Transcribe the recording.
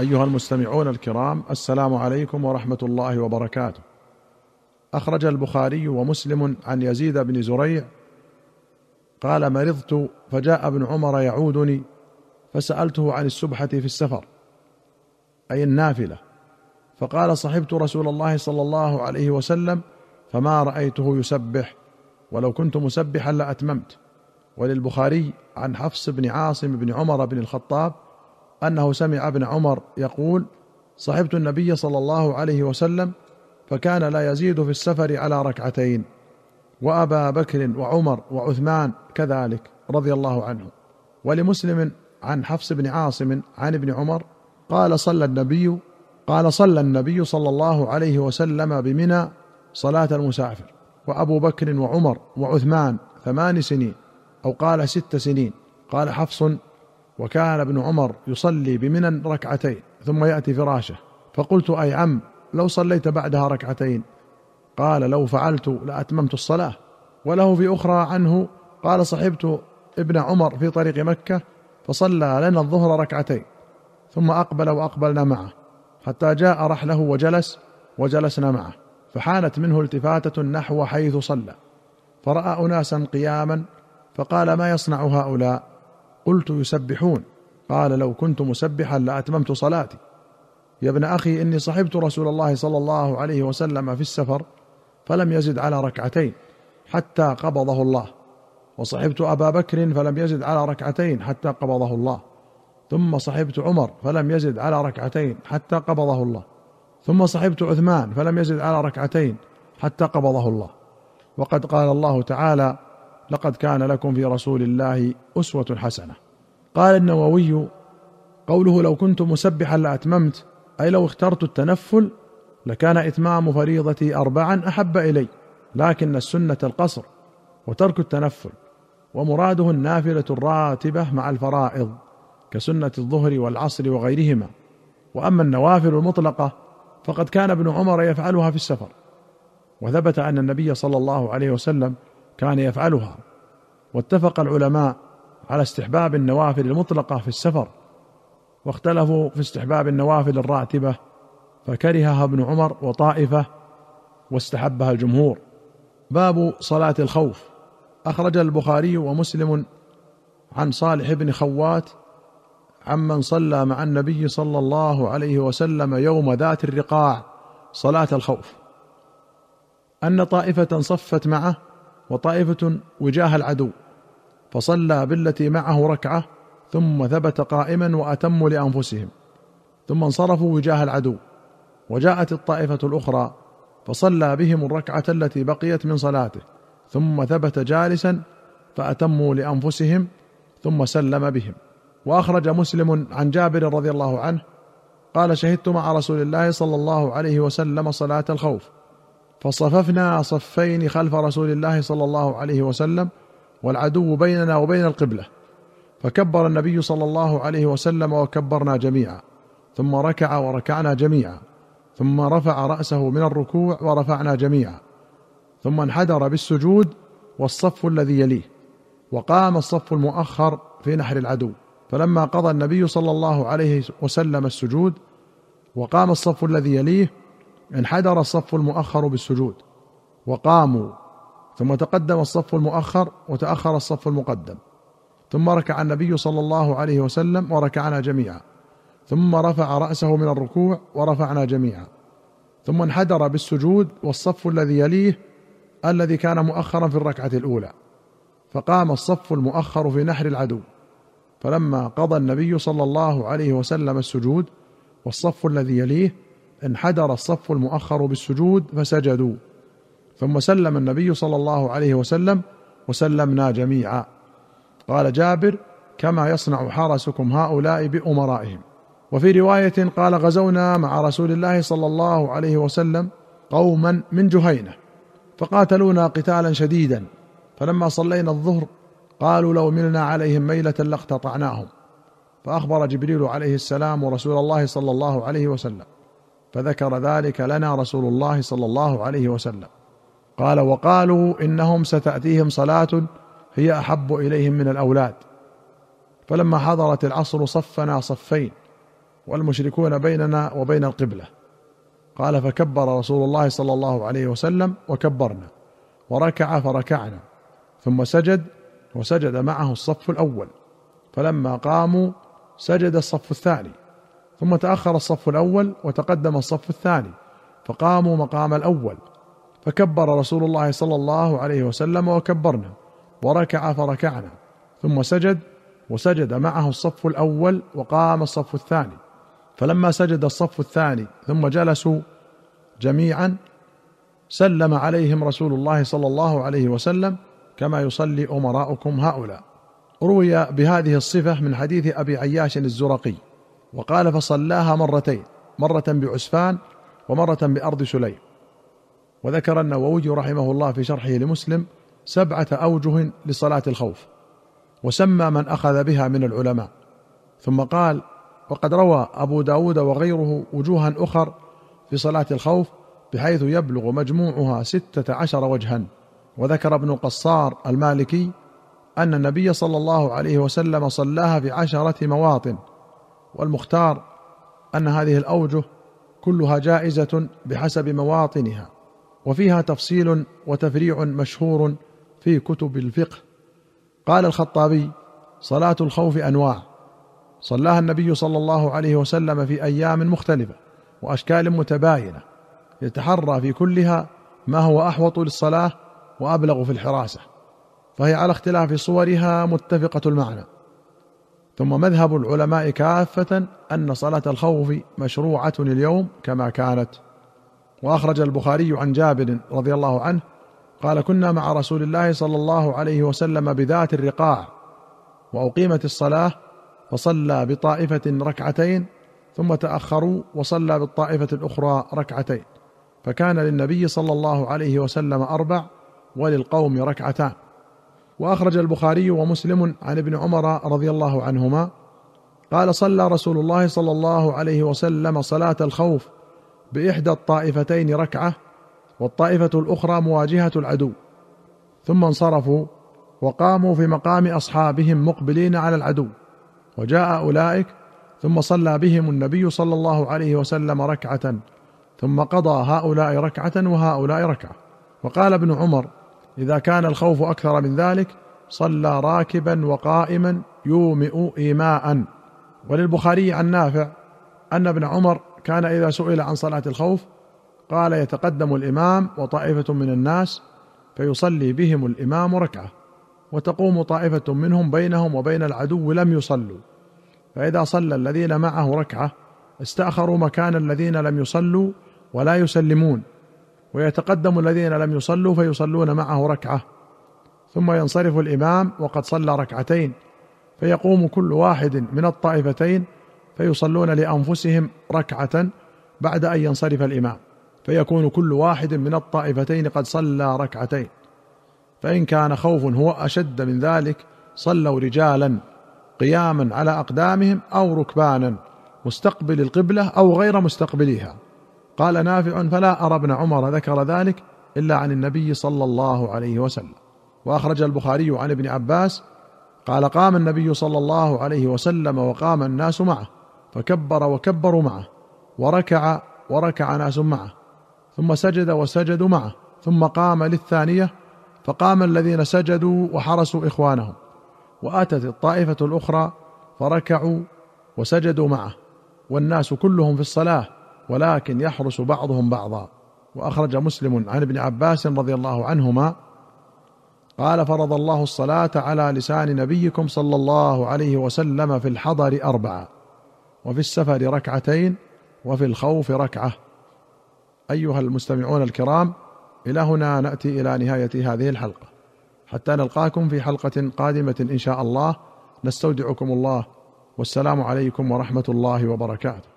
أيها المستمعون الكرام السلام عليكم ورحمة الله وبركاته. أخرج البخاري ومسلم عن يزيد بن زريع قال مرضت فجاء ابن عمر يعودني فسألته عن السبحة في السفر أي النافلة. فقال صحبت رسول الله صلى الله عليه وسلم فما رأيته يسبح ولو كنت مسبحا لأتممت. وللبخاري عن حفص بن عاصم بن عمر بن الخطاب أنه سمع ابن عمر يقول صحبت النبي صلى الله عليه وسلم فكان لا يزيد في السفر على ركعتين وأبا بكر وعمر وعثمان كذلك رضي الله عنهم ولمسلم عن حفص بن عاصم عن ابن عمر قال صلى النبي قال صلى النبي صلى الله عليه وسلم بمنى صلاة المسافر وأبو بكر وعمر وعثمان ثمان سنين أو قال ست سنين. قال حفص وكان ابن عمر يصلي بمنى ركعتين ثم يأتي فراشه. فقلت أي عم لو صليت بعدها ركعتين. قال لو فعلت لأتممت الصلاة. وله في أخرى عنه قال صحبت ابن عمر في طريق مكة فصلى لنا الظهر ركعتين ثم أقبل وأقبلنا معه حتى جاء رحله وجلس وجلسنا معه. فحانت منه التفاتة نحو حيث صلى. فرأى أناسا قياما فقال ما يصنع هؤلاء؟ قلت يسبحون. قال لو كنت مسبحا لأتممت صلاتي. يا ابن أخي إني صحبت رسول الله صلى الله عليه وسلم في السفر فلم يزد على ركعتين حتى قبضه الله. وصحبت أبا بكر فلم يزد على ركعتين حتى قبضه الله. ثم صحبت عمر فلم يزد على ركعتين حتى قبضه الله. ثم صحبت عثمان فلم يزد على ركعتين حتى قبضه الله. وقد قال الله تعالى لقد كان لكم في رسول الله أسوة حسنة. قال النووي قوله لو كنت مسبحا لأتممت أي لو اخترت التنفل لكان إتمام فريضتي اربعا أحب إلي لكن السنة القصر وترك التنفل ومراده النافلة الراتبة مع الفرائض كسنة الظهر والعصر وغيرهما. وأما النوافل المطلقة فقد كان ابن عمر يفعلها في السفر. وثبت أن النبي صلى الله عليه وسلم كان يفعلها. واتفق العلماء على استحباب النوافل المطلقة في السفر واختلفوا في استحباب النوافل الراتبة فكرهها ابن عمر وطائفة واستحبها الجمهور. باب صلاة الخوف. أخرج البخاري ومسلم عن صالح بن خوات عمن صلى مع النبي صلى الله عليه وسلم يوم ذات الرقاع صلاة الخوف. أن طائفة صفت معه وطائفة وجاه العدو فصلى بالتي معه ركعة ثم ثبت قائما واتموا لأنفسهم ثم انصرفوا وجاه العدو وجاءت الطائفة الأخرى فصلى بهم الركعة التي بقيت من صلاته ثم ثبت جالسا فأتموا لأنفسهم ثم سلم بهم. وأخرج مسلم عن جابر رضي الله عنه قال شهدت مع رسول الله صلى الله عليه وسلم صلاة الخوف. فصففنا صفين خلف رسول الله صلى الله عليه وسلم والعدو بيننا وبين القبلة. فكبر النبي صلى الله عليه وسلم وكبرنا جميعا. ثم ركع وركعنا جميعا. ثم رفع رأسه من الركوع ورفعنا جميعا. ثم انحدر بالسجود والصف الذي يليه. وقام الصف المؤخر في نحر العدو. فلما قضى النبي صلى الله عليه وسلم السجود وقام الصف الذي يليه انحدر الصف المؤخر بالسجود وقاموا ثم تقدم الصف المؤخر وتأخر الصف المقدم ثم ركع النبي صلى الله عليه وسلم وركعنا جميعا ثم رفع رأسه من الركوع ورفعنا جميعا ثم انحدر بالسجود والصف الذي يليه الذي كان مؤخرا في الركعة الأولى فقام الصف المؤخر في نحر العدو فلما قضى النبي صلى الله عليه وسلم السجود والصف الذي يليه انحدر الصف المؤخر بالسجود فسجدوا. ثم سلم النبي صلى الله عليه وسلم وسلمنا جميعا. قال جابر كما يصنع حرسكم هؤلاء بأمرائهم. وفي رواية قال غزونا مع رسول الله صلى الله عليه وسلم قوما من جهينة فقاتلونا قتالا شديدا. فلما صلينا الظهر قالوا لو ملنا عليهم ميلة لاقتطعناهم. فأخبر جبريل عليه السلام رسول الله صلى الله عليه وسلم. فذكر ذلك لنا رسول الله صلى الله عليه وسلم. قال وقالوا إنهم ستأتيهم صلاة هي أحب إليهم من الأولاد. فلما حضرت العصر صفنا صفين والمشركون بيننا وبين القبلة. قال فكبر رسول الله صلى الله عليه وسلم وكبرنا وركع فركعنا ثم سجد وسجد معه الصف الأول. فلما قاموا سجد الصف الثاني. ثم تأخر الصف الأول وتقدم الصف الثاني فقاموا مقام الأول فكبر رسول الله صلى الله عليه وسلم وكبرنا وركع فركعنا ثم سجد وسجد معه الصف الأول وقام الصف الثاني فلما سجد الصف الثاني ثم جلسوا جميعا سلم عليهم رسول الله صلى الله عليه وسلم كما يصلي أمراؤكم هؤلاء. روي بهذه الصفة من حديث أبي عياش الزرقي. وقال فصلاها مرتين مرة بعسفان ومرة بأرض سليم. وذكر النووي رحمه الله في شرحه لمسلم سبعة أوجه لصلاة الخوف وسمى من أخذ بها من العلماء. ثم قال وقد روى أبو داود وغيره وجوها أخر في صلاة الخوف بحيث يبلغ مجموعها ستة عشر وجها. وذكر ابن قصار المالكي أن النبي صلى الله عليه وسلم صلاها في عشرة مواطن والمختار أن هذه الأوجه كلها جائزة بحسب مواطنها وفيها تفصيل وتفريع مشهور في كتب الفقه. قال الخطابي صلاة الخوف أنواع. صلاها النبي صلى الله عليه وسلم في أيام مختلفة وأشكال متباينة يتحرى في كلها ما هو أحوط للصلاة وأبلغ في الحراسة فهي على اختلاف صورها متفقة المعنى. ثم مذهب العلماء كافة أن صلاة الخوف مشروعة اليوم كما كانت. وأخرج البخاري عن جابر رضي الله عنه قال كنا مع رسول الله صلى الله عليه وسلم بذات الرقاع وأقيمت الصلاة فصلى بطائفة ركعتين ثم تأخروا وصلى بالطائفة الأخرى ركعتين فكان للنبي صلى الله عليه وسلم أربع وللقوم ركعتان. وأخرج البخاري ومسلم عن ابن عمر رضي الله عنهما قال صلى رسول الله صلى الله عليه وسلم صلاة الخوف بإحدى الطائفتين ركعة والطائفة الأخرى مواجهة العدو. ثم انصرفوا وقاموا في مقام أصحابهم مقبلين على العدو. وجاء أولئك ثم صلى بهم النبي صلى الله عليه وسلم ركعة. ثم قضى هؤلاء ركعة وهؤلاء ركعة. وقال ابن عمر إذا كان الخوف أكثر من ذلك صلى راكبا وقائما يومئ ايماء. وللبخاري عن نافع أن ابن عمر كان إذا سئل عن صلاة الخوف قال يتقدم الإمام وطائفة من الناس فيصلي بهم الإمام ركعة وتقوم طائفة منهم بينهم وبين العدو لم يصلوا. فإذا صلى الذين معه ركعة استأخروا مكان الذين لم يصلوا ولا يسلمون. ويتقدم الذين لم يصلوا فيصلون معه ركعة. ثم ينصرف الإمام وقد صلى ركعتين. فيقوم كل واحد من الطائفتين فيصلون لأنفسهم ركعة بعد أن ينصرف الإمام. فيكون كل واحد من الطائفتين قد صلى ركعتين. فإن كان خوف هو أشد من ذلك صلوا رجالا قياما على أقدامهم أو ركبانا مستقبل القبلة أو غير مستقبليها. قال نافع فلا أرى ابن عمر ذكر ذلك إلا عن النبي صلى الله عليه وسلم. وأخرج البخاري عن ابن عباس قال قام النبي صلى الله عليه وسلم وقام الناس معه فكبر وكبروا معه وركع وركع ناس معه ثم سجد وسجدوا معه ثم قام للثانية فقام الذين سجدوا وحرسوا إخوانهم وأتت الطائفة الأخرى فركعوا وسجدوا معه والناس كلهم في الصلاة ولكن يحرس بعضهم بعضا. وأخرج مسلم عن ابن عباس رضي الله عنهما قال فرض الله الصلاة على لسان نبيكم صلى الله عليه وسلم في الحضر أربعة وفي السفر ركعتين وفي الخوف ركعة. أيها المستمعون الكرام إلى هنا نأتي إلى نهاية هذه الحلقة. حتى نلقاكم في حلقة قادمة إن شاء الله. نستودعكم الله. والسلام عليكم ورحمة الله وبركاته.